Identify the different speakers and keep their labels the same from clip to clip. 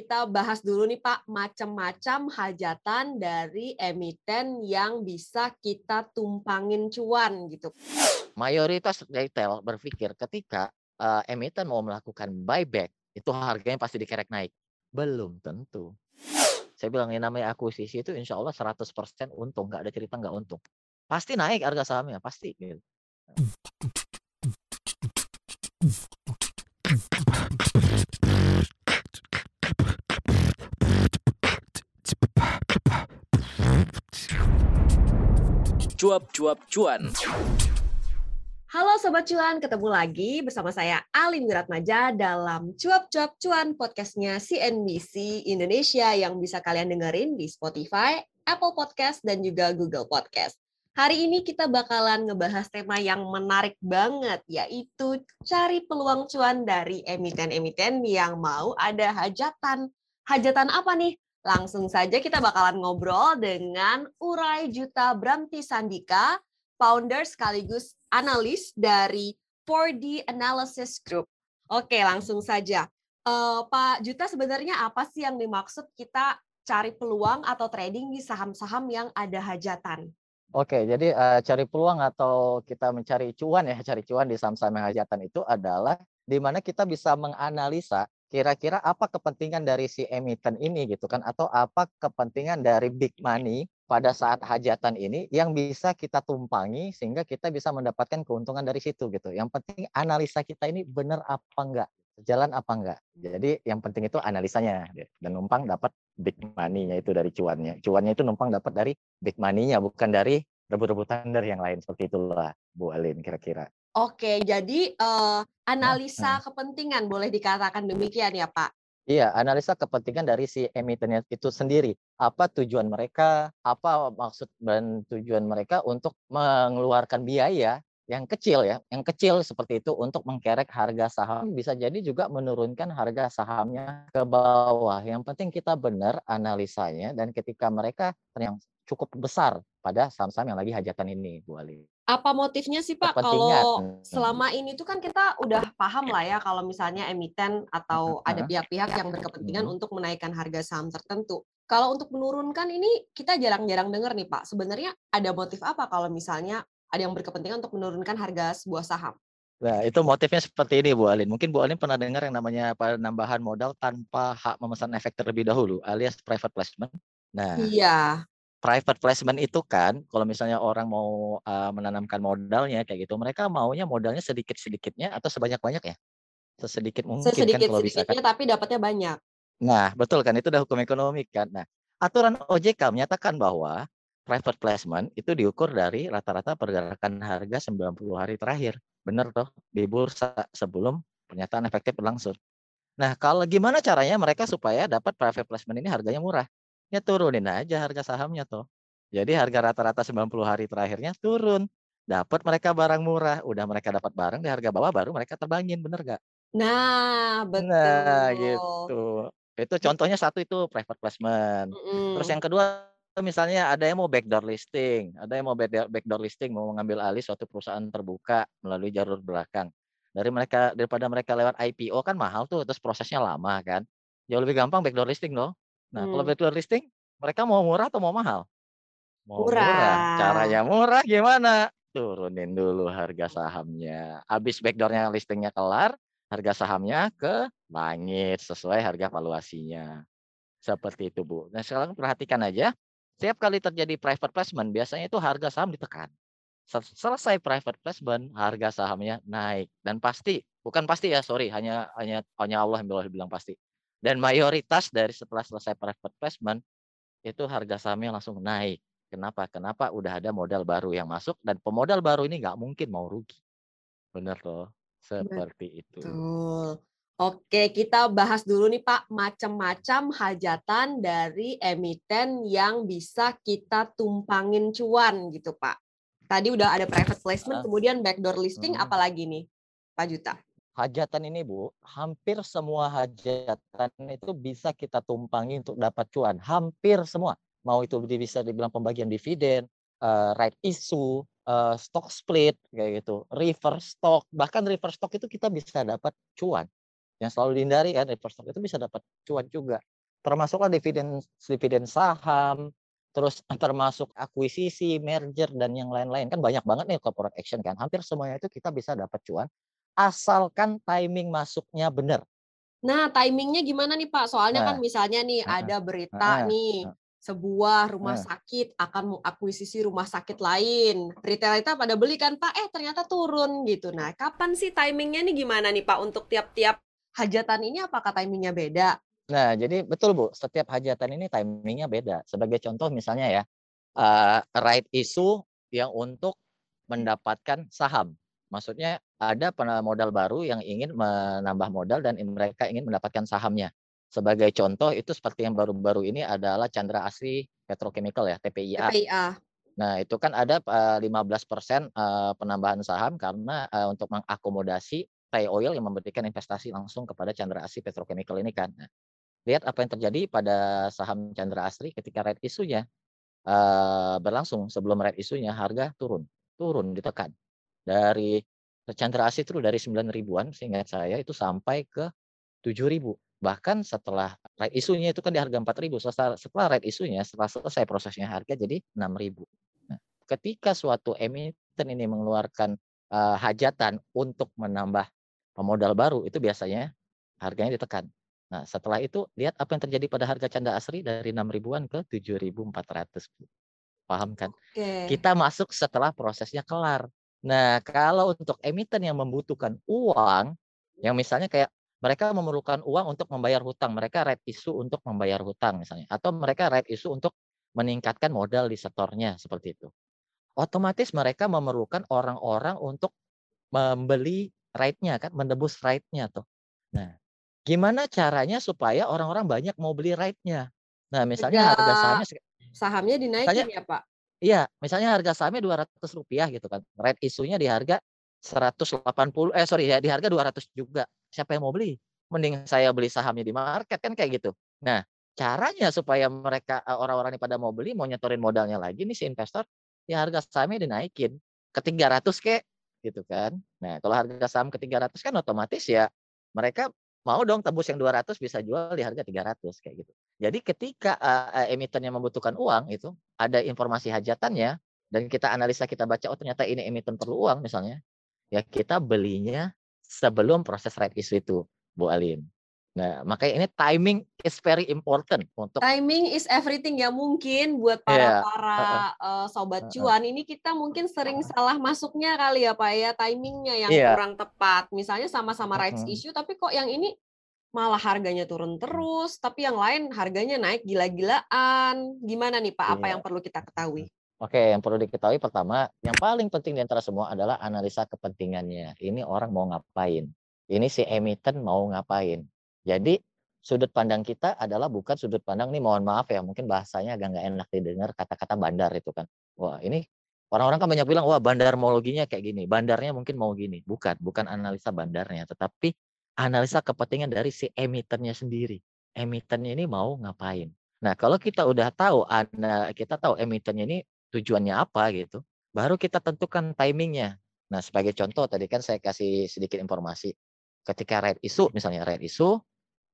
Speaker 1: kita bahas dulu nih Pak, macam-macam hajatan dari emiten yang bisa kita tumpangin cuan gitu.
Speaker 2: Mayoritas retail berpikir ketika uh, emiten mau melakukan buyback, itu harganya pasti dikerek naik. Belum tentu. Saya bilang yang namanya akuisisi itu insya Allah 100% untung, nggak ada cerita nggak untung. Pasti naik harga sahamnya, pasti. Gitu.
Speaker 3: Cuap-cuap cuan.
Speaker 1: Halo Sobat Cuan, ketemu lagi bersama saya Alim Wiratmaja dalam Cuap-Cuap Cuan podcastnya CNBC Indonesia yang bisa kalian dengerin di Spotify, Apple Podcast, dan juga Google Podcast. Hari ini kita bakalan ngebahas tema yang menarik banget, yaitu cari peluang cuan dari emiten-emiten yang mau ada hajatan. Hajatan apa nih? Langsung saja kita bakalan ngobrol dengan Urai Juta Bramti Sandika, founder sekaligus analis dari 4D Analysis Group. Oke, langsung saja. Uh, Pak Juta, sebenarnya apa sih yang dimaksud kita cari peluang atau trading di saham-saham yang ada hajatan?
Speaker 2: Oke, jadi uh, cari peluang atau kita mencari cuan ya, cari cuan di saham-saham yang hajatan itu adalah di mana kita bisa menganalisa kira-kira apa kepentingan dari si emiten ini gitu kan atau apa kepentingan dari big money pada saat hajatan ini yang bisa kita tumpangi sehingga kita bisa mendapatkan keuntungan dari situ gitu. Yang penting analisa kita ini benar apa enggak, jalan apa enggak. Jadi yang penting itu analisanya dan numpang dapat big money-nya itu dari cuannya. Cuannya itu numpang dapat dari big money-nya bukan dari rebut-rebutan dari yang lain seperti itulah Bu Alin kira-kira.
Speaker 1: Oke, jadi uh, analisa nah, kepentingan boleh dikatakan demikian ya Pak?
Speaker 2: Iya, analisa kepentingan dari si emitennya itu sendiri. Apa tujuan mereka, apa maksud dan tujuan mereka untuk mengeluarkan biaya yang kecil ya, yang kecil seperti itu untuk mengkerek harga saham bisa jadi juga menurunkan harga sahamnya ke bawah. Yang penting kita benar analisanya dan ketika mereka yang cukup besar pada saham-saham yang lagi hajatan ini, Bu Ali
Speaker 1: apa motifnya sih Pak kalau selama ini tuh kan kita udah paham lah ya kalau misalnya emiten atau ada pihak-pihak yang berkepentingan untuk menaikkan harga saham tertentu. Kalau untuk menurunkan ini kita jarang-jarang dengar nih Pak. Sebenarnya ada motif apa kalau misalnya ada yang berkepentingan untuk menurunkan harga sebuah saham?
Speaker 2: Nah, itu motifnya seperti ini Bu Alin. Mungkin Bu Alin pernah dengar yang namanya penambahan modal tanpa hak memesan efek terlebih dahulu alias private placement.
Speaker 1: Nah, iya
Speaker 2: private placement itu kan kalau misalnya orang mau uh, menanamkan modalnya kayak gitu, mereka maunya modalnya sedikit-sedikitnya atau sebanyak-banyak ya? Sesedikit mungkin
Speaker 1: Sesedikit kan kalau bisa kan. tapi dapatnya banyak.
Speaker 2: Nah, betul kan itu udah hukum ekonomi kan. Nah, aturan OJK menyatakan bahwa private placement itu diukur dari rata-rata pergerakan harga 90 hari terakhir. Benar toh di bursa sebelum pernyataan efektif berlangsung. Nah, kalau gimana caranya mereka supaya dapat private placement ini harganya murah? Ya turunin aja harga sahamnya tuh. Jadi harga rata-rata 90 hari terakhirnya turun. Dapat mereka barang murah, udah mereka dapat barang di harga bawah baru mereka terbangin, bener gak?
Speaker 1: Nah, betul.
Speaker 2: Nah, gitu. Itu contohnya satu itu private placement. Mm. Terus yang kedua misalnya ada yang mau backdoor listing, ada yang mau backdoor listing mau mengambil alih suatu perusahaan terbuka melalui jalur belakang. Dari mereka daripada mereka lewat IPO kan mahal tuh, terus prosesnya lama kan. Jauh lebih gampang backdoor listing loh. Nah, kalau hmm. backdoor listing, mereka mau murah atau mau mahal?
Speaker 1: Mau murah. murah.
Speaker 2: Caranya murah gimana? Turunin dulu harga sahamnya. Habis backdoornya listingnya kelar, harga sahamnya ke langit sesuai harga valuasinya. Seperti itu, Bu. Nah, sekarang perhatikan aja. Setiap kali terjadi private placement, biasanya itu harga saham ditekan. Selesai private placement, harga sahamnya naik dan pasti, bukan pasti ya, sorry, hanya hanya hanya Allah yang bilang pasti dan mayoritas dari setelah selesai private placement itu harga sahamnya langsung naik. Kenapa? Kenapa? Udah ada modal baru yang masuk dan pemodal baru ini nggak mungkin mau rugi. Benar loh, seperti Betul. itu.
Speaker 1: Oke, kita bahas dulu nih Pak, macam-macam hajatan dari emiten yang bisa kita tumpangin cuan gitu Pak. Tadi udah ada private placement, kemudian backdoor listing, hmm. apalagi nih Pak Juta?
Speaker 2: Hajatan ini Bu, hampir semua hajatan itu bisa kita tumpangi untuk dapat cuan. Hampir semua. Mau itu bisa dibilang pembagian dividen, uh, right issue, uh, stock split kayak gitu, reverse stock, bahkan reverse stock itu kita bisa dapat cuan. yang selalu dihindari kan reverse stock itu bisa dapat cuan juga. Termasuklah dividen dividen saham, terus termasuk akuisisi, merger dan yang lain-lain kan banyak banget nih corporate action kan. Hampir semuanya itu kita bisa dapat cuan asalkan timing masuknya benar.
Speaker 1: Nah, timingnya gimana nih Pak? Soalnya kan
Speaker 2: Nah,
Speaker 1: misalnya nih
Speaker 2: heeh,
Speaker 1: ada berita
Speaker 2: heeh,
Speaker 1: nih, sebuah rumah
Speaker 2: heeh.
Speaker 1: sakit akan mengakuisisi rumah sakit lain. Retail itu pada beli kan Pak, eh ternyata turun gitu. Nah, kapan sih timingnya nih gimana nih Pak untuk tiap-tiap hajatan ini apakah timingnya beda?
Speaker 2: Nah, jadi betul Bu, setiap hajatan ini timingnya beda. Sebagai contoh misalnya ya, eh, right issue yang untuk mendapatkan saham. Maksudnya ada modal baru yang ingin menambah modal dan mereka ingin mendapatkan sahamnya. Sebagai contoh itu seperti yang baru-baru ini adalah Chandra Asri Petrochemical ya, TPIA.
Speaker 1: TPIA.
Speaker 2: Nah, itu kan ada eh, 15% eh, penambahan saham karena eh, untuk mengakomodasi Thai Oil yang memberikan investasi langsung kepada Chandra Asri Petrochemical ini kan. Nah, lihat apa yang terjadi pada saham Chandra Asri ketika red isunya eh, berlangsung sebelum red isunya harga turun, turun ditekan dari Chandra Asri itu dari 9 ribuan seingat saya itu sampai ke 7 ribu. Bahkan setelah right isunya itu kan di harga 4 ribu. Setelah, setelah right isunya, setelah selesai prosesnya harga jadi 6 ribu. Nah, ketika suatu emiten ini mengeluarkan eh, hajatan untuk menambah pemodal baru, itu biasanya harganya ditekan. Nah, setelah itu lihat apa yang terjadi pada harga Canda Asri dari 6 ribuan ke 7.400. Bu. Paham kan?
Speaker 1: Oke.
Speaker 2: Kita masuk setelah prosesnya kelar. Nah, kalau untuk emiten yang membutuhkan uang, yang misalnya kayak mereka memerlukan uang untuk membayar hutang, mereka right issue untuk membayar hutang misalnya, atau mereka right issue untuk meningkatkan modal di setornya seperti itu. Otomatis mereka memerlukan orang-orang untuk membeli right-nya kan, menebus right-nya tuh. Nah, gimana caranya supaya orang-orang banyak mau beli right-nya? Nah, misalnya harga
Speaker 1: Harga
Speaker 2: sahamnya
Speaker 1: sahamnya dinaikin
Speaker 2: misalnya
Speaker 1: ya Pak?
Speaker 2: Iya, misalnya harga sahamnya 200 rupiah gitu kan. Right isunya di harga 180 eh sorry ya di harga 200 juga. Siapa yang mau beli? Mending saya beli sahamnya di market kan kayak gitu. Nah, caranya supaya mereka eh, orang-orang ini pada mau beli, mau nyetorin modalnya lagi nih si investor, ya harga sahamnya dinaikin ke 300 kek gitu kan. Nah, kalau harga saham ke 300 kan otomatis ya mereka mau dong tebus yang 200 bisa jual di harga 300 kayak gitu. Jadi ketika uh, emiten yang membutuhkan uang itu ada informasi hajatannya dan kita analisa kita baca oh ternyata ini emiten perlu uang misalnya ya kita belinya sebelum proses right issue itu Bu Alim. Nah makanya ini timing is very important untuk
Speaker 1: Timing is everything ya mungkin buat para
Speaker 2: Iya,
Speaker 1: para
Speaker 2: heeh,
Speaker 1: eh, sobat
Speaker 2: heeh.
Speaker 1: cuan ini kita mungkin sering salah masuknya kali ya Pak ya timingnya yang
Speaker 2: Iya.
Speaker 1: kurang tepat. Misalnya sama-sama rights issue tapi kok yang ini malah harganya turun terus, tapi yang lain harganya naik gila-gilaan. Gimana nih Pak? Apa
Speaker 2: Iya.
Speaker 1: yang perlu kita ketahui?
Speaker 2: Oke, yang perlu diketahui pertama, yang paling penting di antara semua adalah analisa kepentingannya. Ini orang mau ngapain? Ini si emiten mau ngapain? Jadi sudut pandang kita adalah bukan sudut pandang nih mohon maaf ya, mungkin bahasanya agak nggak enak didengar kata-kata bandar itu kan. Wah, ini orang-orang kan banyak bilang wah bandarmologinya kayak gini, bandarnya mungkin mau gini. Bukan, bukan analisa bandarnya, tetapi analisa kepentingan dari si emitennya sendiri. Emitennya ini mau ngapain? Nah, kalau kita udah tahu, kita tahu emitennya ini tujuannya apa gitu, baru kita tentukan timingnya. Nah, sebagai contoh tadi kan saya kasih sedikit informasi. Ketika red issue, misalnya red issue,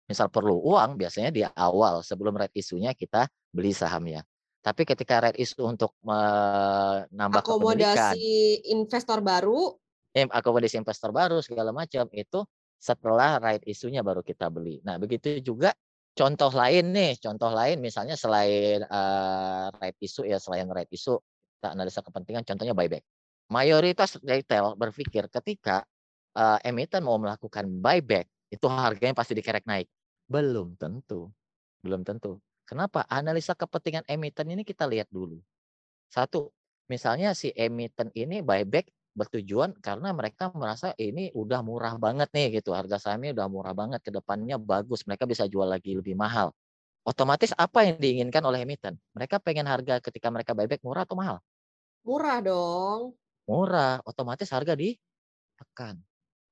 Speaker 2: misal perlu uang, biasanya di awal sebelum red issue-nya kita beli sahamnya. Tapi ketika red issue untuk menambah
Speaker 1: Akomodasi investor baru,
Speaker 2: akomodasi investor baru segala macam itu setelah right isunya baru kita beli. Nah, begitu juga contoh lain nih, contoh lain misalnya selain eh, right issue ya, selain right issue kita analisa kepentingan contohnya buyback. Mayoritas retail berpikir ketika eh, emiten mau melakukan buyback itu harganya pasti dikerek naik. Belum tentu. Belum tentu. Kenapa? Analisa kepentingan emiten ini kita lihat dulu. Satu, misalnya si emiten ini buyback bertujuan karena mereka merasa ini udah murah banget nih gitu harga sahamnya udah murah banget ke depannya bagus mereka bisa jual lagi lebih mahal otomatis apa yang diinginkan oleh emiten mereka pengen harga ketika mereka buyback murah atau mahal
Speaker 1: murah dong.
Speaker 2: murah otomatis harga ditekan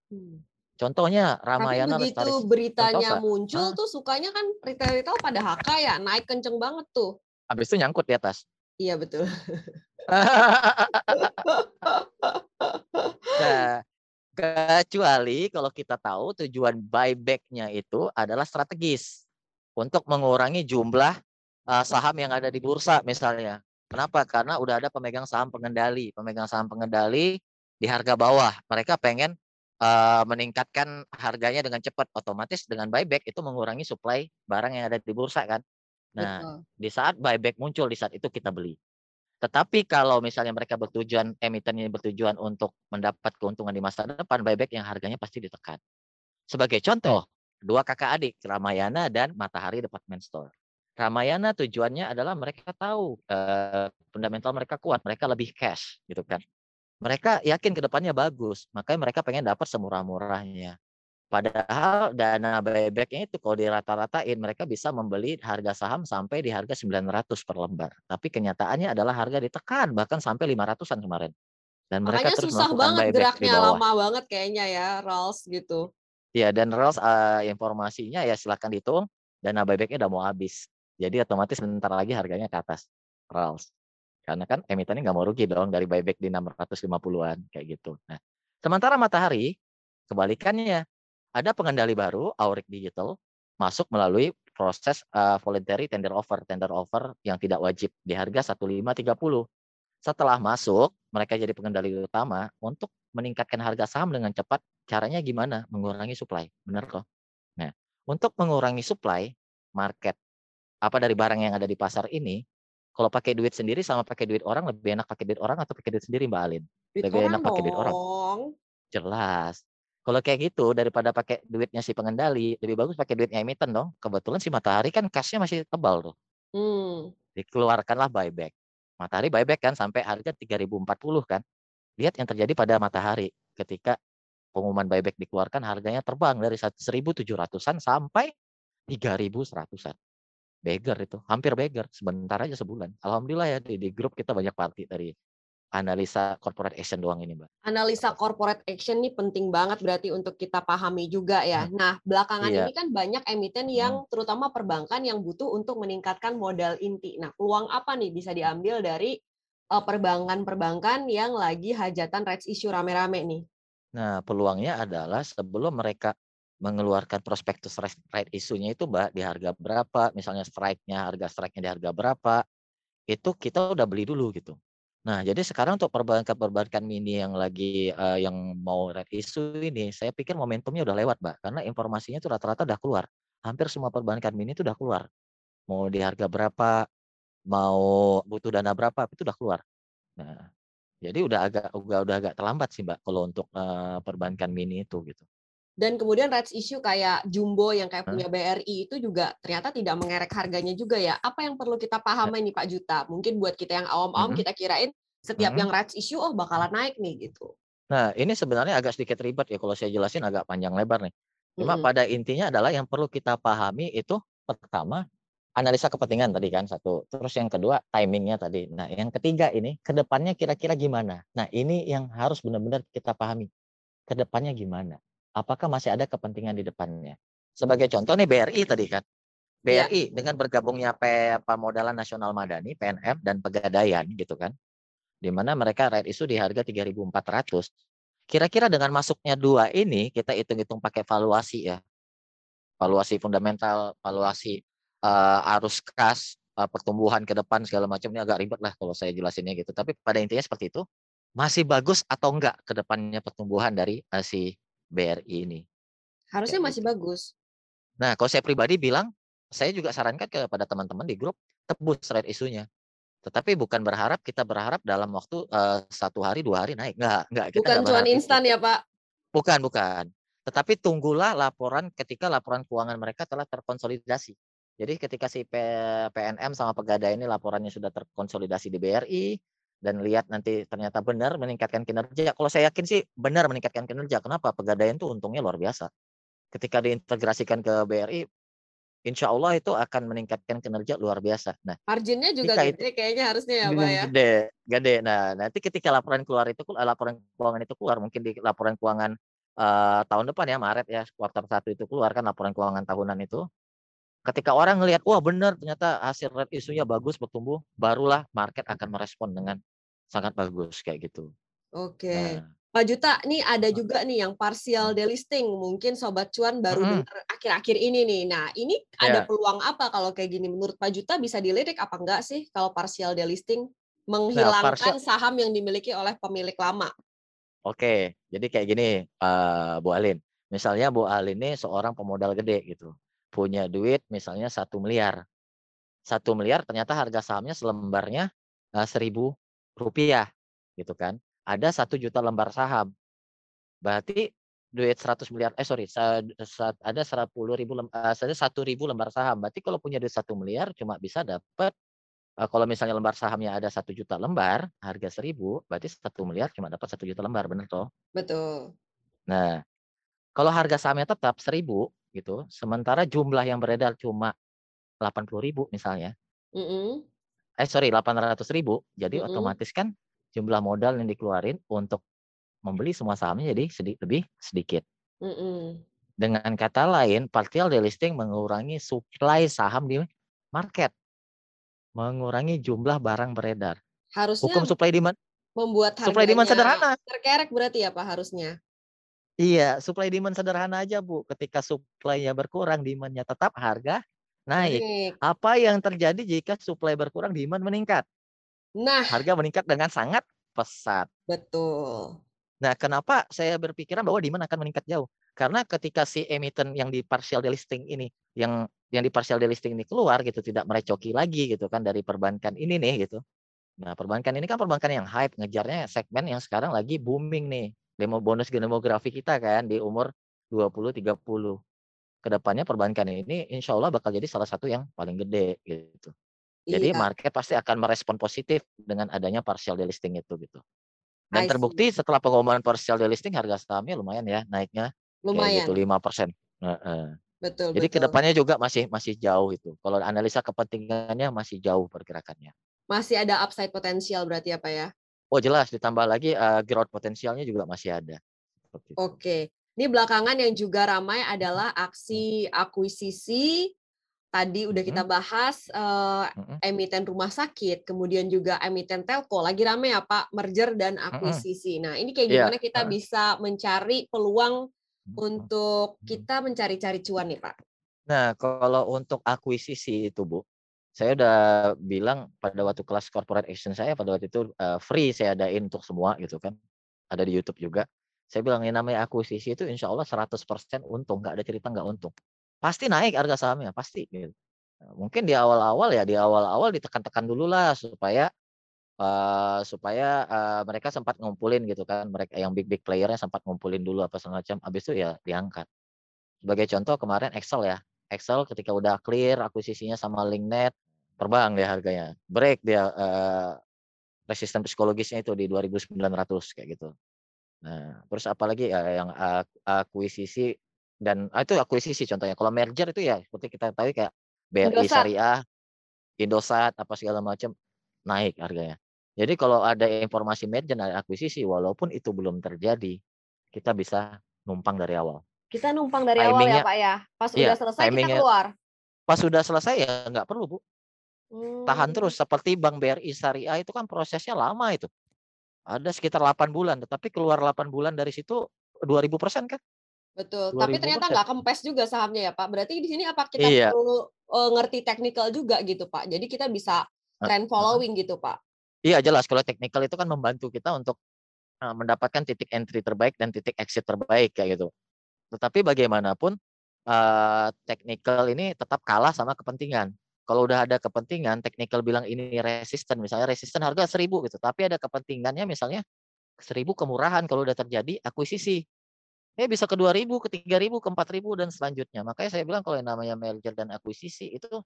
Speaker 1: Hmm.
Speaker 2: contohnya
Speaker 1: Tapi
Speaker 2: Ramayana
Speaker 1: begitu
Speaker 2: Lestari
Speaker 1: beritanya
Speaker 2: Sentosa.
Speaker 1: muncul
Speaker 2: Ah.
Speaker 1: tuh sukanya kan retail-retail pada HK ya, naik kenceng banget tuh.
Speaker 2: habis itu nyangkut di atas
Speaker 1: Iya betul.
Speaker 2: nah Kecuali kalau kita tahu tujuan buyback-nya itu adalah strategis untuk mengurangi jumlah uh, saham yang ada di bursa misalnya. Kenapa? Karena udah ada pemegang saham pengendali, pemegang saham pengendali di harga bawah. Mereka pengen uh, meningkatkan harganya dengan cepat, otomatis dengan buyback itu mengurangi supply barang yang ada di bursa kan. Nah, Betul. di saat buyback muncul di saat itu kita beli. Tetapi kalau misalnya mereka bertujuan emitennya bertujuan untuk mendapat keuntungan di masa depan, buyback yang harganya pasti ditekan. Sebagai contoh, dua kakak adik, Ramayana dan Matahari Department Store. Ramayana tujuannya adalah mereka tahu eh, fundamental mereka kuat, mereka lebih cash gitu kan. Mereka yakin ke depannya bagus, makanya mereka pengen dapat semurah-murahnya. Padahal dana buyback-nya itu kalau dirata-ratain mereka bisa membeli harga saham sampai di harga 900 per lembar. Tapi kenyataannya adalah harga ditekan bahkan sampai 500-an kemarin.
Speaker 1: Dan mereka Makanya terus susah banget geraknya lama banget kayaknya ya Rolls gitu.
Speaker 2: Iya dan Rolls uh, informasinya ya silahkan dihitung dana buyback-nya udah mau habis. Jadi otomatis sebentar lagi harganya ke atas Rolls. Karena kan emitennya nggak mau rugi dong dari buyback di 650-an kayak gitu. Nah, sementara Matahari kebalikannya ada pengendali baru, Aurik Digital, masuk melalui proses uh, voluntary tender offer, tender offer yang tidak wajib di harga 1530. Setelah masuk, mereka jadi pengendali utama untuk meningkatkan harga saham dengan cepat. Caranya gimana? Mengurangi supply. Benar kok. Nah, untuk mengurangi supply market apa dari barang yang ada di pasar ini, kalau pakai duit sendiri sama pakai duit orang lebih enak pakai duit orang atau pakai duit sendiri Mbak Alin?
Speaker 1: Duit
Speaker 2: lebih
Speaker 1: enak pakai duit orang.
Speaker 2: Jelas. Kalau kayak gitu daripada pakai duitnya si pengendali, lebih bagus pakai duitnya emiten dong. Kebetulan si Matahari kan cashnya masih tebal tuh. Hmm. Dikeluarkanlah buyback. Matahari buyback kan sampai harga 3040 kan. Lihat yang terjadi pada Matahari ketika pengumuman buyback dikeluarkan harganya terbang dari 1700-an sampai 3100-an. Beggar itu, hampir beggar sebentar aja sebulan. Alhamdulillah ya di, di grup kita banyak party dari analisa corporate action doang ini, Mbak.
Speaker 1: Analisa corporate action ini penting banget berarti untuk kita pahami juga ya. Hmm. Nah, belakangan iya. ini kan banyak emiten yang hmm. terutama perbankan yang butuh untuk meningkatkan modal inti. Nah, peluang apa nih bisa diambil dari uh, perbankan-perbankan yang lagi hajatan rights issue rame-rame nih?
Speaker 2: Nah, peluangnya adalah sebelum mereka mengeluarkan prospektus right isunya itu Mbak di harga berapa, misalnya strike-nya, harga strike-nya di harga berapa, itu kita udah beli dulu gitu. Nah, jadi sekarang untuk perbankan-perbankan mini yang lagi uh, yang mau red ini, saya pikir momentumnya udah lewat, Mbak. Karena informasinya itu rata-rata udah keluar. Hampir semua perbankan mini itu udah keluar. Mau di harga berapa, mau butuh dana berapa, itu udah keluar. Nah, jadi udah agak udah, udah agak terlambat sih, Mbak, kalau untuk uh, perbankan mini itu gitu.
Speaker 1: Dan kemudian rights issue kayak Jumbo yang kayak punya BRI itu juga ternyata tidak mengerek harganya juga ya. Apa yang perlu kita pahami nih Pak Juta? Mungkin buat kita yang awam-awam mm -hmm. kita kirain setiap mm -hmm. yang rights issue oh bakalan naik nih gitu.
Speaker 2: Nah, ini sebenarnya agak sedikit ribet ya kalau saya jelasin agak panjang lebar nih. Cuma mm -hmm. pada intinya adalah yang perlu kita pahami itu pertama analisa kepentingan tadi kan satu. Terus yang kedua timingnya tadi. Nah, yang ketiga ini ke depannya kira-kira gimana? Nah, ini yang harus benar-benar kita pahami. Ke depannya gimana? Apakah masih ada kepentingan di depannya. Sebagai contoh nih BRI tadi kan. BRI ya. dengan bergabungnya Pemodalan Nasional Madani, PNM dan Pegadaian gitu kan. Di mana mereka right isu di harga 3.400. Kira-kira dengan masuknya dua ini kita hitung-hitung pakai valuasi ya. Valuasi fundamental, valuasi uh, arus kas, uh, pertumbuhan ke depan segala macam ini agak ribet lah kalau saya jelasinnya gitu. Tapi pada intinya seperti itu. Masih bagus atau enggak ke depannya pertumbuhan dari uh, si BRI ini.
Speaker 1: Harusnya masih gitu. bagus.
Speaker 2: Nah, kalau saya pribadi bilang, saya juga sarankan kepada teman-teman di grup tebus rate isunya. Tetapi bukan berharap kita berharap dalam waktu uh, satu hari dua hari naik. Enggak, enggak.
Speaker 1: Kita bukan cuma instan ya Pak.
Speaker 2: Bukan, bukan. Tetapi tunggulah laporan ketika laporan keuangan mereka telah terkonsolidasi. Jadi ketika si PNM sama Pegadaian ini laporannya sudah terkonsolidasi di BRI, dan lihat nanti ternyata benar meningkatkan kinerja. Kalau saya yakin sih benar meningkatkan kinerja. Kenapa? Pegadaian tuh untungnya luar biasa. Ketika diintegrasikan ke BRI, insya Allah itu akan meningkatkan kinerja luar biasa.
Speaker 1: Nah, marginnya juga gede itu, kayaknya harusnya ya Pak ya.
Speaker 2: Gede, gede. Nah, nanti ketika laporan keluar itu laporan keuangan itu keluar, mungkin di laporan keuangan uh, tahun depan ya Maret ya kuartal satu itu keluar kan laporan keuangan tahunan itu. Ketika orang ngelihat, wah benar ternyata hasil red isunya bagus bertumbuh, barulah market akan merespon dengan sangat bagus kayak gitu.
Speaker 1: Oke. Nah, Pak Juta, nih ada juga nih yang partial delisting. Mungkin Sobat Cuan baru
Speaker 2: Mm-mm.
Speaker 1: dengar akhir-akhir ini nih. Nah, ini ada
Speaker 2: Iya.
Speaker 1: peluang apa kalau kayak gini? Menurut Pak Juta bisa dilirik apa enggak sih kalau partial delisting? Menghilangkan
Speaker 2: partial-
Speaker 1: saham yang dimiliki oleh pemilik lama.
Speaker 2: Oke, jadi kayak gini, eh, Bu Alin. Misalnya Bu Alin ini seorang pemodal gede gitu, punya duit misalnya satu miliar, satu miliar ternyata harga sahamnya selembarnya eh, seribu rupiah, gitu kan? Ada satu juta lembar saham, berarti duit 100 miliar, eh sorry, ada 10 ribu, eh, ada satu ribu lembar saham. Berarti kalau punya duit satu miliar cuma bisa dapat eh, kalau misalnya lembar sahamnya ada satu juta lembar, harga seribu, berarti satu miliar cuma dapat satu juta lembar, bener toh?
Speaker 1: Betul.
Speaker 2: Nah, kalau harga sahamnya tetap 1000 gitu, sementara jumlah yang beredar cuma 80.000 misalnya.
Speaker 1: Mm-mm.
Speaker 2: Eh sorry 800.000, jadi
Speaker 1: Mm-mm.
Speaker 2: otomatis kan jumlah modal yang dikeluarin untuk membeli semua sahamnya jadi sedi- lebih sedikit.
Speaker 1: Mm-mm.
Speaker 2: Dengan kata lain, partial delisting mengurangi supply saham di market. Mengurangi jumlah barang beredar.
Speaker 1: Harusnya
Speaker 2: Hukum supply demand
Speaker 1: membuat
Speaker 2: supply demand sederhana.
Speaker 1: terkerek berarti ya Pak harusnya.
Speaker 2: Iya, supply demand sederhana aja, Bu. Ketika supply-nya berkurang, demand-nya tetap, harga naik.
Speaker 1: Naik.
Speaker 2: Apa yang terjadi jika supply berkurang, demand meningkat?
Speaker 1: Nah,
Speaker 2: Harga meningkat dengan sangat pesat.
Speaker 1: betul.
Speaker 2: Nah, kenapa saya berpikiran bahwa demand akan meningkat jauh? Karena ketika si emiten yang di partial delisting ini, yang yang di partial delisting ini keluar gitu, tidak merecoki lagi gitu kan dari perbankan ini nih gitu. Nah, perbankan ini kan perbankan yang hype, ngejarnya segmen yang sekarang lagi booming nih. Demo bonus demografi kita kan di umur 20-30. Ke depannya perbankan ini insya Allah bakal jadi salah satu yang paling gede gitu. Jadi
Speaker 1: Iya.
Speaker 2: market pasti akan merespon positif dengan adanya partial delisting itu gitu. Dan terbukti setelah pengumuman partial delisting harga sahamnya lumayan ya naiknya
Speaker 1: Lumayan.
Speaker 2: kayak gitu 5%. Heeh.
Speaker 1: Betul,
Speaker 2: Jadi
Speaker 1: betul.
Speaker 2: ke depannya juga masih masih jauh itu. Kalau analisa kepentingannya masih jauh pergerakannya.
Speaker 1: Masih ada upside potensial berarti ya Pak ya?
Speaker 2: Oh jelas ditambah lagi eh, growth potensialnya juga masih ada. Itu.
Speaker 1: Ini belakangan yang juga ramai adalah aksi akuisisi. Tadi udah kita bahas eh,
Speaker 2: Mm-mm.
Speaker 1: emiten rumah sakit, kemudian juga emiten telco. Lagi ramai ya Pak, merger dan akuisisi. Nah, ini kayak
Speaker 2: Iya,
Speaker 1: gimana kita bisa mencari peluang untuk kita mencari-cari cuan nih Pak?
Speaker 2: Nah, kalau untuk akuisisi itu, Bu, saya udah bilang pada waktu kelas corporate action saya pada waktu itu eh, free saya adain untuk semua gitu kan. Ada di YouTube juga. Saya bilang yang namanya akuisisi itu insya Allah 100% untung, nggak ada cerita nggak untung. Pasti naik harga sahamnya, pasti gitu. Nah, mungkin di awal-awal ya, di awal-awal ditekan-tekan dulu lah supaya eh, supaya eh, mereka sempat ngumpulin gitu kan. Mereka yang big big playernya sempat ngumpulin dulu apa segala macam. Habis itu ya diangkat. Sebagai contoh kemarin Excel ya. Excel ketika udah clear akuisisinya sama Linknet, terbang dia harganya. Break dia eh, resisten psikologisnya itu di 2.900 kayak gitu. Nah, terus apalagi ya yang ak- akuisisi dan ah, itu akuisisi contohnya. Kalau merger itu ya seperti kita tahu kayak BRI
Speaker 1: Indosat.
Speaker 2: Syariah, Indosat apa segala macam naik harganya. Jadi kalau ada informasi merger dan akuisisi walaupun itu belum terjadi, kita bisa numpang dari awal.
Speaker 1: Kita numpang dari awal ya Pak ya. Pas
Speaker 2: iya,
Speaker 1: udah selesai kita keluar.
Speaker 2: Pas sudah selesai ya nggak perlu Bu, tahan
Speaker 1: Hmm,
Speaker 2: terus seperti Bank BRI Syariah itu kan prosesnya lama itu. Ada sekitar 8 bulan, tetapi keluar 8 bulan dari situ 2000% kan?
Speaker 1: Betul. Tapi
Speaker 2: 2000%.
Speaker 1: ternyata nggak kempes juga sahamnya ya Pak. Berarti di sini apa kita
Speaker 2: Iya.
Speaker 1: perlu eh, ngerti technical juga gitu Pak. Jadi kita bisa trend following gitu Pak.
Speaker 2: Iya jelas kalau technical itu kan membantu kita untuk uh, mendapatkan titik entry terbaik dan titik exit terbaik kayak gitu. Tetapi bagaimanapun uh, technical ini tetap kalah sama kepentingan. Kalau udah ada kepentingan, technical bilang ini resisten, misalnya resisten harga 1000 gitu, tapi ada kepentingannya misalnya 1000 kemurahan kalau udah terjadi akuisisi. Eh bisa ke 2000, ke 3000, ke 4000 dan selanjutnya. Makanya saya bilang kalau yang namanya merger dan akuisisi itu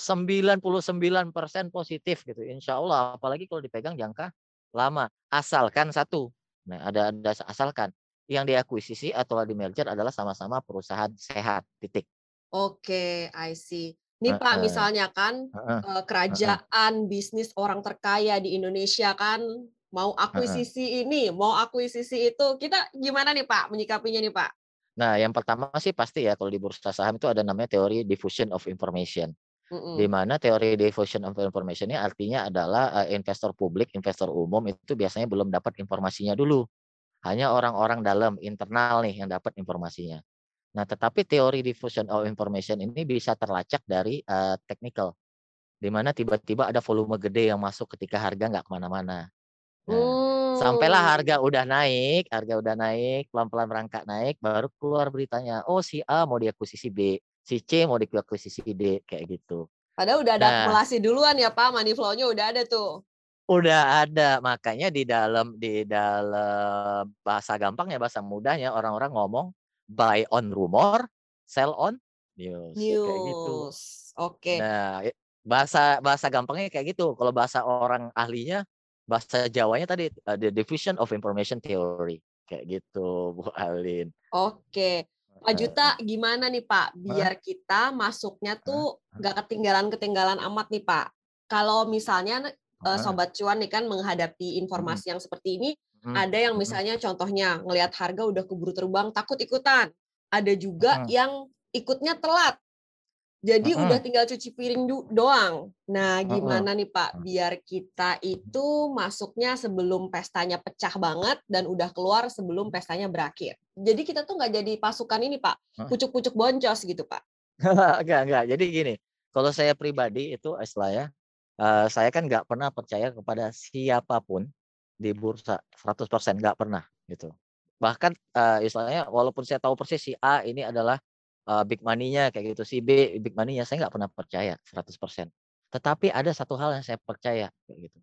Speaker 2: 99% positif gitu. Insya Allah apalagi kalau dipegang jangka lama. Asalkan satu. Nah, ada ada asalkan yang diakuisisi atau di merger adalah sama-sama perusahaan sehat. Titik.
Speaker 1: Oke, I see. Nih Pak, misalnya kan eh, kerajaan bisnis orang terkaya di Indonesia kan mau akuisisi ini, mau akuisisi itu, kita gimana nih Pak menyikapinya nih Pak?
Speaker 2: Nah, yang pertama sih pasti ya kalau di bursa saham itu ada namanya teori diffusion of information.
Speaker 1: Mm-mm.
Speaker 2: Di mana teori diffusion of information ini artinya adalah eh, investor publik, investor umum itu biasanya belum dapat informasinya dulu. Hanya orang-orang dalam internal nih yang dapat informasinya. Nah, tetapi teori diffusion of information ini bisa terlacak dari uh, technical, di mana tiba-tiba ada volume gede yang masuk ketika harga nggak ke mana-mana. Nah, sampailah
Speaker 1: Oh.
Speaker 2: harga udah naik, harga udah naik, pelan-pelan merangkak naik, baru keluar beritanya, oh si A mau diakuisisi B, si C mau diakuisisi D, kayak gitu.
Speaker 1: Padahal udah ada
Speaker 2: Nah.
Speaker 1: akumulasi duluan ya Pak, money flow-nya udah ada tuh.
Speaker 2: Udah ada, makanya di dalam di dalam bahasa gampangnya, bahasa mudahnya orang-orang ngomong buy on rumor, sell on news, ya kayak gitu.
Speaker 1: News. Oke.
Speaker 2: Nah, i- bahasa bahasa gampangnya kayak gitu. Kalau bahasa orang ahlinya, bahasa Jawanya tadi uh, the diffusion of information theory, kayak gitu, Bu Alin.
Speaker 1: Oke. Pak. Juta, gimana nih Pak, biar kita masuknya tuh nggak ketinggalan-ketinggalan amat nih Pak. Kalau misalnya eh. Sobat Cuan nih kan menghadapi informasi yang seperti ini,
Speaker 2: Mhm,
Speaker 1: ada yang
Speaker 2: mhm.
Speaker 1: misalnya contohnya ngelihat harga udah keburu terbang, takut ikutan. Ada juga
Speaker 2: Mhm.
Speaker 1: yang ikutnya telat. Jadi
Speaker 2: Mhm.
Speaker 1: udah tinggal cuci piring doang. Nah,
Speaker 2: Heeh.
Speaker 1: gimana nih Pak, biar kita itu masuknya sebelum pestanya pecah banget dan udah keluar sebelum pestanya berakhir. Jadi kita tuh nggak jadi pasukan ini Pak, pucuk-pucuk boncos gitu Pak.
Speaker 2: Enggak, enggak. Jadi gini, kalau saya pribadi itu istilahnya, eh, saya kan nggak pernah percaya kepada siapa pun di bursa 100% nggak pernah gitu. Bahkan eh, istilahnya walaupun saya tahu persis si A ini adalah eh, big money-nya kayak gitu, si B big money-nya saya nggak pernah percaya 100%. Tetapi ada satu hal yang saya percaya kayak gitu.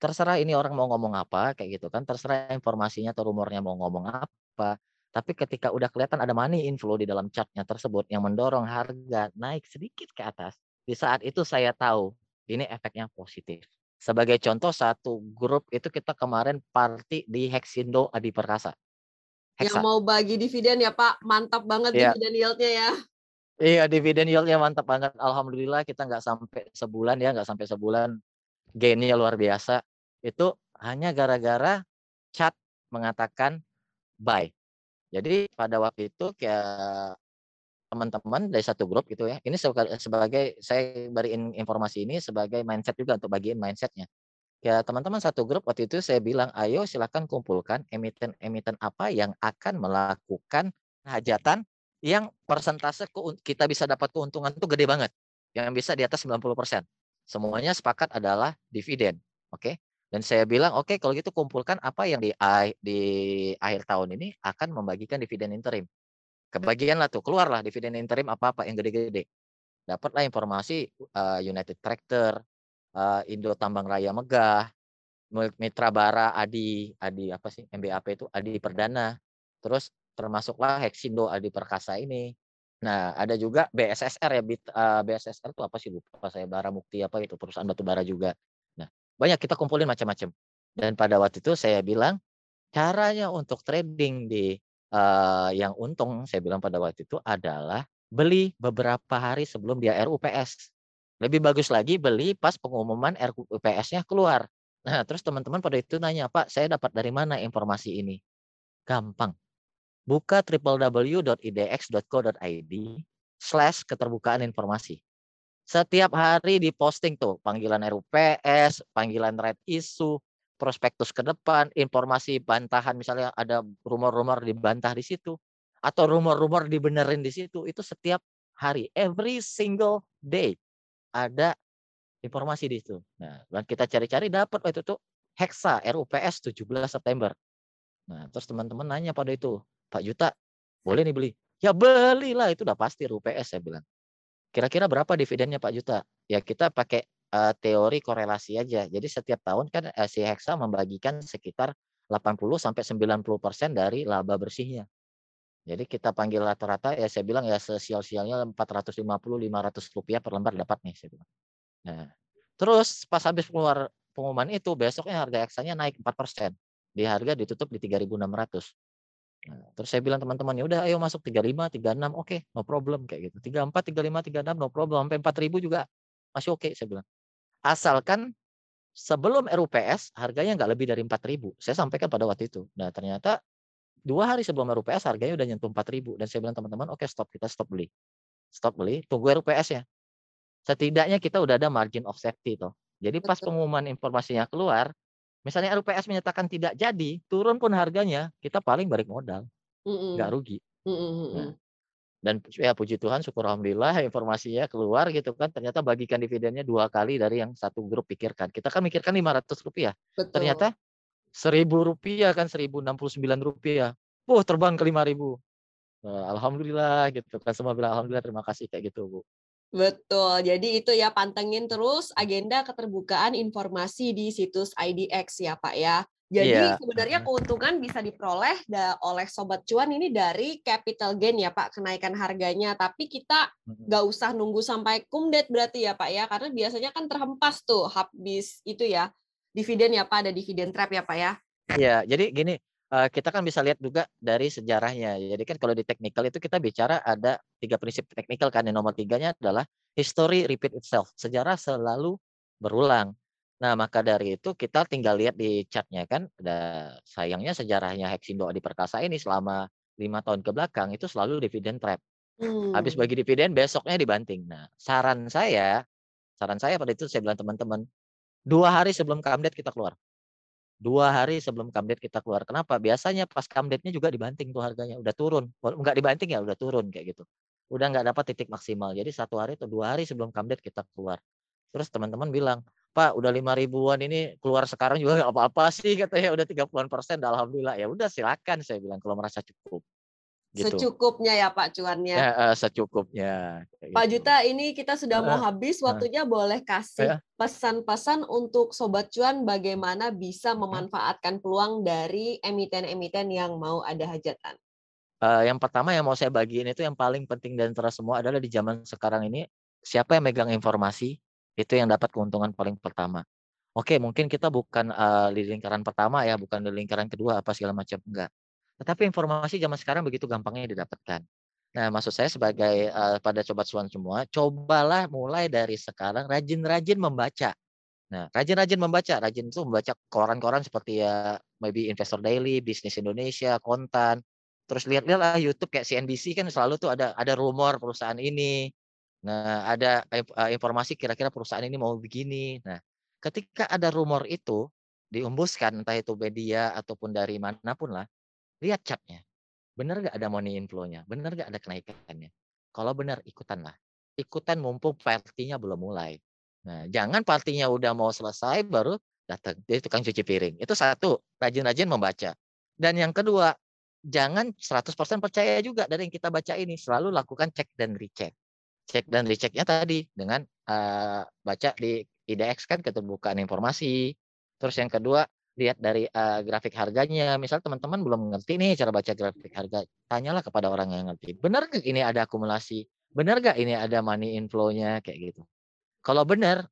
Speaker 2: Terserah ini orang mau ngomong apa kayak gitu kan, terserah informasinya atau rumornya mau ngomong apa. Tapi ketika udah kelihatan ada money inflow di dalam chartnya tersebut yang mendorong harga naik sedikit ke atas, di saat itu saya tahu ini efeknya positif. Sebagai contoh satu grup itu kita kemarin party di Hexindo Adi Perkasa.
Speaker 1: Yang
Speaker 2: Hexa.
Speaker 1: mau bagi dividen ya Pak, mantap banget
Speaker 2: Iya.
Speaker 1: dividen yield-nya ya.
Speaker 2: Iya dividen yieldnya mantap banget. Alhamdulillah kita nggak sampai sebulan ya, nggak sampai sebulan gainnya luar biasa. Itu hanya gara-gara chat mengatakan buy. Jadi pada waktu itu kayak teman-teman dari satu grup gitu ya. Ini sebagai, saya beriin informasi ini sebagai mindset juga untuk bagiin mindsetnya. Ya teman-teman satu grup waktu itu saya bilang, ayo silakan kumpulkan emiten-emiten apa yang akan melakukan hajatan yang persentase kita bisa dapat keuntungan itu gede banget. Yang bisa di atas 90%. Semuanya sepakat adalah dividen. Oke. Dan saya bilang, oke kalau gitu kumpulkan apa yang di, di akhir tahun ini akan membagikan dividen interim. Kebagian lah tuh, keluarlah dividen interim apa-apa yang gede-gede. Dapatlah informasi uh, United Tractor, uh, Indo Tambang Raya Megah, Mitra Bara Adi, Adi apa sih MBAP itu Adi Perdana. Terus termasuklah Hexindo Adi Perkasa ini. Nah, ada juga BSSR ya, Bit- uh, BSSR itu apa sih lupa saya Bara Mukti apa itu perusahaan batu bara juga. Nah, banyak kita kumpulin macam-macam. Dan pada waktu itu saya bilang caranya untuk trading di eh, yang untung saya bilang pada waktu itu adalah beli beberapa hari sebelum dia RUPS. Lebih bagus lagi beli pas pengumuman RUPS-nya keluar. Nah, terus teman-teman pada itu nanya, Pak, saya dapat dari mana informasi ini? Gampang. Buka www.idx.co.id slash keterbukaan informasi. Setiap hari diposting tuh panggilan RUPS, panggilan red issue, prospektus ke depan, informasi bantahan misalnya ada rumor-rumor dibantah di situ atau rumor-rumor dibenerin di situ itu setiap hari every single day ada informasi di situ. Nah, dan kita cari-cari dapat waktu itu Hexa RUPS 17 September. Nah, terus teman-teman nanya pada itu, Pak Juta, boleh nih beli? Ya belilah itu udah pasti RUPS saya bilang. Kira-kira berapa dividennya Pak Juta? Ya kita pakai uh, teori korelasi aja. Jadi setiap tahun kan uh, si Hexa membagikan sekitar 80 sampai 90% dari laba bersihnya. Jadi kita panggil rata-rata ya saya bilang ya sesial-sialnya 450 500 rupiah per lembar dapat nih saya bilang. Nah, terus pas habis keluar pengumuman itu besoknya harga Hexa-nya naik 4%. Di harga ditutup di 3.600. Nah, terus saya bilang teman-teman ya udah ayo masuk 35, 36, oke, okay, no problem kayak gitu. 34, 35, 36 no problem sampai 4000 juga masih oke okay, saya bilang. Asalkan sebelum RUPS harganya nggak lebih dari 4000. Saya sampaikan pada waktu itu. Nah, ternyata dua hari sebelum RUPS harganya udah nyentuh 4000 dan saya bilang teman-teman oke okay, stop kita stop beli. Stop beli, tunggu RUPS ya. Setidaknya kita udah ada margin of safety toh. Jadi pas
Speaker 1: Betul.
Speaker 2: pengumuman informasinya keluar, Misalnya RUPS menyatakan tidak jadi, turun pun harganya, kita paling balik modal, nggak
Speaker 1: Mhm.
Speaker 2: rugi.
Speaker 1: Mhm mhm.
Speaker 2: Nah, dan ya puji Tuhan, syukur alhamdulillah informasinya keluar gitu kan, ternyata bagikan dividennya dua kali dari yang satu grup pikirkan. Kita kan mikirkan Rp500,
Speaker 1: Betul.
Speaker 2: ternyata Rp1.000 kan, Rp1.069. Wuh, terbang ke Rp5.000. Eee, alhamdulillah gitu kan, semua bilang alhamdulillah, terima kasih kayak gitu, Bu.
Speaker 1: Betul. Jadi itu ya pantengin terus agenda keterbukaan informasi di situs IDX ya, Pak, ya. Jadi
Speaker 2: Iya,
Speaker 1: sebenarnya keuntungan bisa diperoleh da oleh sobat cuan ini dari capital gain ya, Pak, kenaikan harganya. Tapi kita nggak usah nunggu sampai kumdet berarti ya, Pak, ya. Karena biasanya kan terhempas tuh habis itu ya, dividen ya, Pak, ada dividen trap ya, Pak, ya.
Speaker 2: Iya, jadi gini, eee, kita kan bisa lihat juga dari sejarahnya. Jadi kan kalau di teknikal itu kita bicara ada 3 prinsip teknikal kan, yang nomor 3-nya adalah history repeat itself, sejarah selalu berulang. Nah, maka dari itu kita tinggal lihat di chart-nya kan, da sayangnya sejarahnya Hexindo Adi Perkasa ini selama 5 tahun ke belakang itu selalu dividen trap. Habis
Speaker 1: Mmm.
Speaker 2: bagi dividen, besoknya dibanting. Nah, saran saya saran saya pada itu saya bilang, "Teman-teman, 2 hari sebelum date kita keluar." 2 hari sebelum date kita keluar. Kenapa? Biasanya pas come date-nya juga dibanting tuh harganya, udah turun. Walau nggak dibanting ya udah turun kayak gitu. Udah nggak dapat titik maksimal. Jadi 1 hari atau 2 hari sebelum date kita keluar. Terus teman-teman bilang, "Pak, udah Rp5.000-an ini keluar sekarang juga nggak apa-apa sih," katanya, "udah 30-an persen, alhamdulillah." Ya udah silakan saya bilang kalau merasa cukup. Gitu.
Speaker 1: Secukupnya ya, Pak, cuannya.
Speaker 2: Heeh, secukupnya, kayak
Speaker 1: Pak
Speaker 2: gitu.
Speaker 1: Juta, ini kita sudah mau
Speaker 2: Heeh,
Speaker 1: habis, waktunya boleh kasih pesan-pesan untuk sobat cuan bagaimana bisa memanfaatkan peluang dari emiten-emiten yang mau ada hajatan?
Speaker 2: Eee, yang pertama yang mau saya bagiin itu yang paling penting di antara semua adalah di zaman sekarang ini, siapa yang megang informasi, itu yang dapat keuntungan paling pertama. Oke, mungkin kita bukan, eee, di lingkaran pertama ya, bukan di lingkaran kedua apa segala macam, enggak. Tetapi informasi zaman sekarang begitu gampangnya didapatkan. Nah, maksud saya sebagai, eee, pada sobat cuan semua, cobalah mulai dari sekarang rajin-rajin membaca. Nah, rajin-rajin membaca, rajin itu membaca koran-koran seperti ya maybe Investor Daily, Bisnis Indonesia, Kontan, terus lihat-lihatlah YouTube kayak CNBC kan selalu tuh ada ada rumor perusahaan ini. Nah, ada eee, informasi kira-kira perusahaan ini mau begini. Nah, ketika ada rumor itu dihembuskan, entah itu media ataupun dari mana pun lah, lihat chart-nya. Bener nggak ada money inflow-nya? Bener nggak ada kenaikannya? Kalau benar, ikutanlah. Ikutan mumpung party-nya belum mulai. Nah, jangan party-nya udah mau selesai baru datang, jadi tukang cuci piring. Itu satu, rajin-rajin membaca. Dan yang kedua, jangan 100% percaya juga dari yang kita baca ini, selalu lakukan cek dan recheck. Cek dan recheck-nya tadi dengan, eee, baca di IDX kan keterbukaan informasi. Terus yang kedua, lihat dari, eee, grafik harganya. Misal teman-teman belum ngerti nih cara baca grafik harga, tanyalah kepada orang yang ngerti. Bener nggak ini ada akumulasi? Bener nggak ini ada money inflow-nya? Kayak gitu. Kalau bener,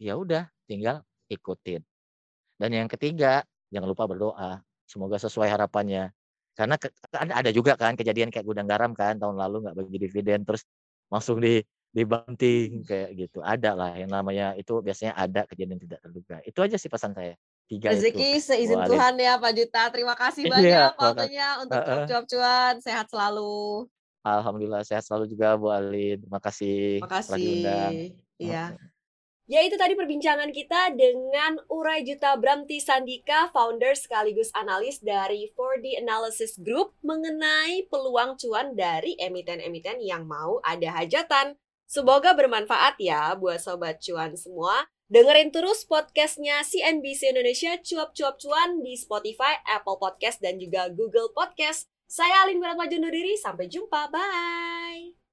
Speaker 2: ya udah tinggal ikutin. Dan yang ketiga, jangan lupa berdoa, semoga sesuai harapannya. Karena ada juga kan kejadian kayak gudang garam kan tahun lalu nggak bagi dividen, terus langsung di dibanting kayak gitu. Ada lah yang namanya itu biasanya ada kejadian tidak terduga. Itu aja sih pesan saya, 3 itu,
Speaker 1: Rezeki seizin
Speaker 2: Bu Alin.
Speaker 1: Tuhan ya, Pak Juta. Terima kasih
Speaker 2: Iya,
Speaker 1: banyak
Speaker 2: maka
Speaker 1: waktunya untuk
Speaker 2: heeh.
Speaker 1: cuap-cuap cuan. Sehat selalu.
Speaker 2: Alhamdulillah sehat selalu juga Bu Alin. Terima kasih telah diundang.
Speaker 1: Makasih. Iya. Ya itu tadi perbincangan kita dengan Uray Juta Bramti Sandika, founder sekaligus analis dari 4D Analysis Group mengenai peluang cuan dari emiten-emiten yang mau ada hajatan. Semoga bermanfaat ya buat sobat cuan semua. Dengerin terus podcastnya CNBC Indonesia Cuap-Cuap Cuan di Spotify, Apple Podcast, dan juga Google Podcast. Saya Alin Wiratmaju undur diri, sampai jumpa, bye!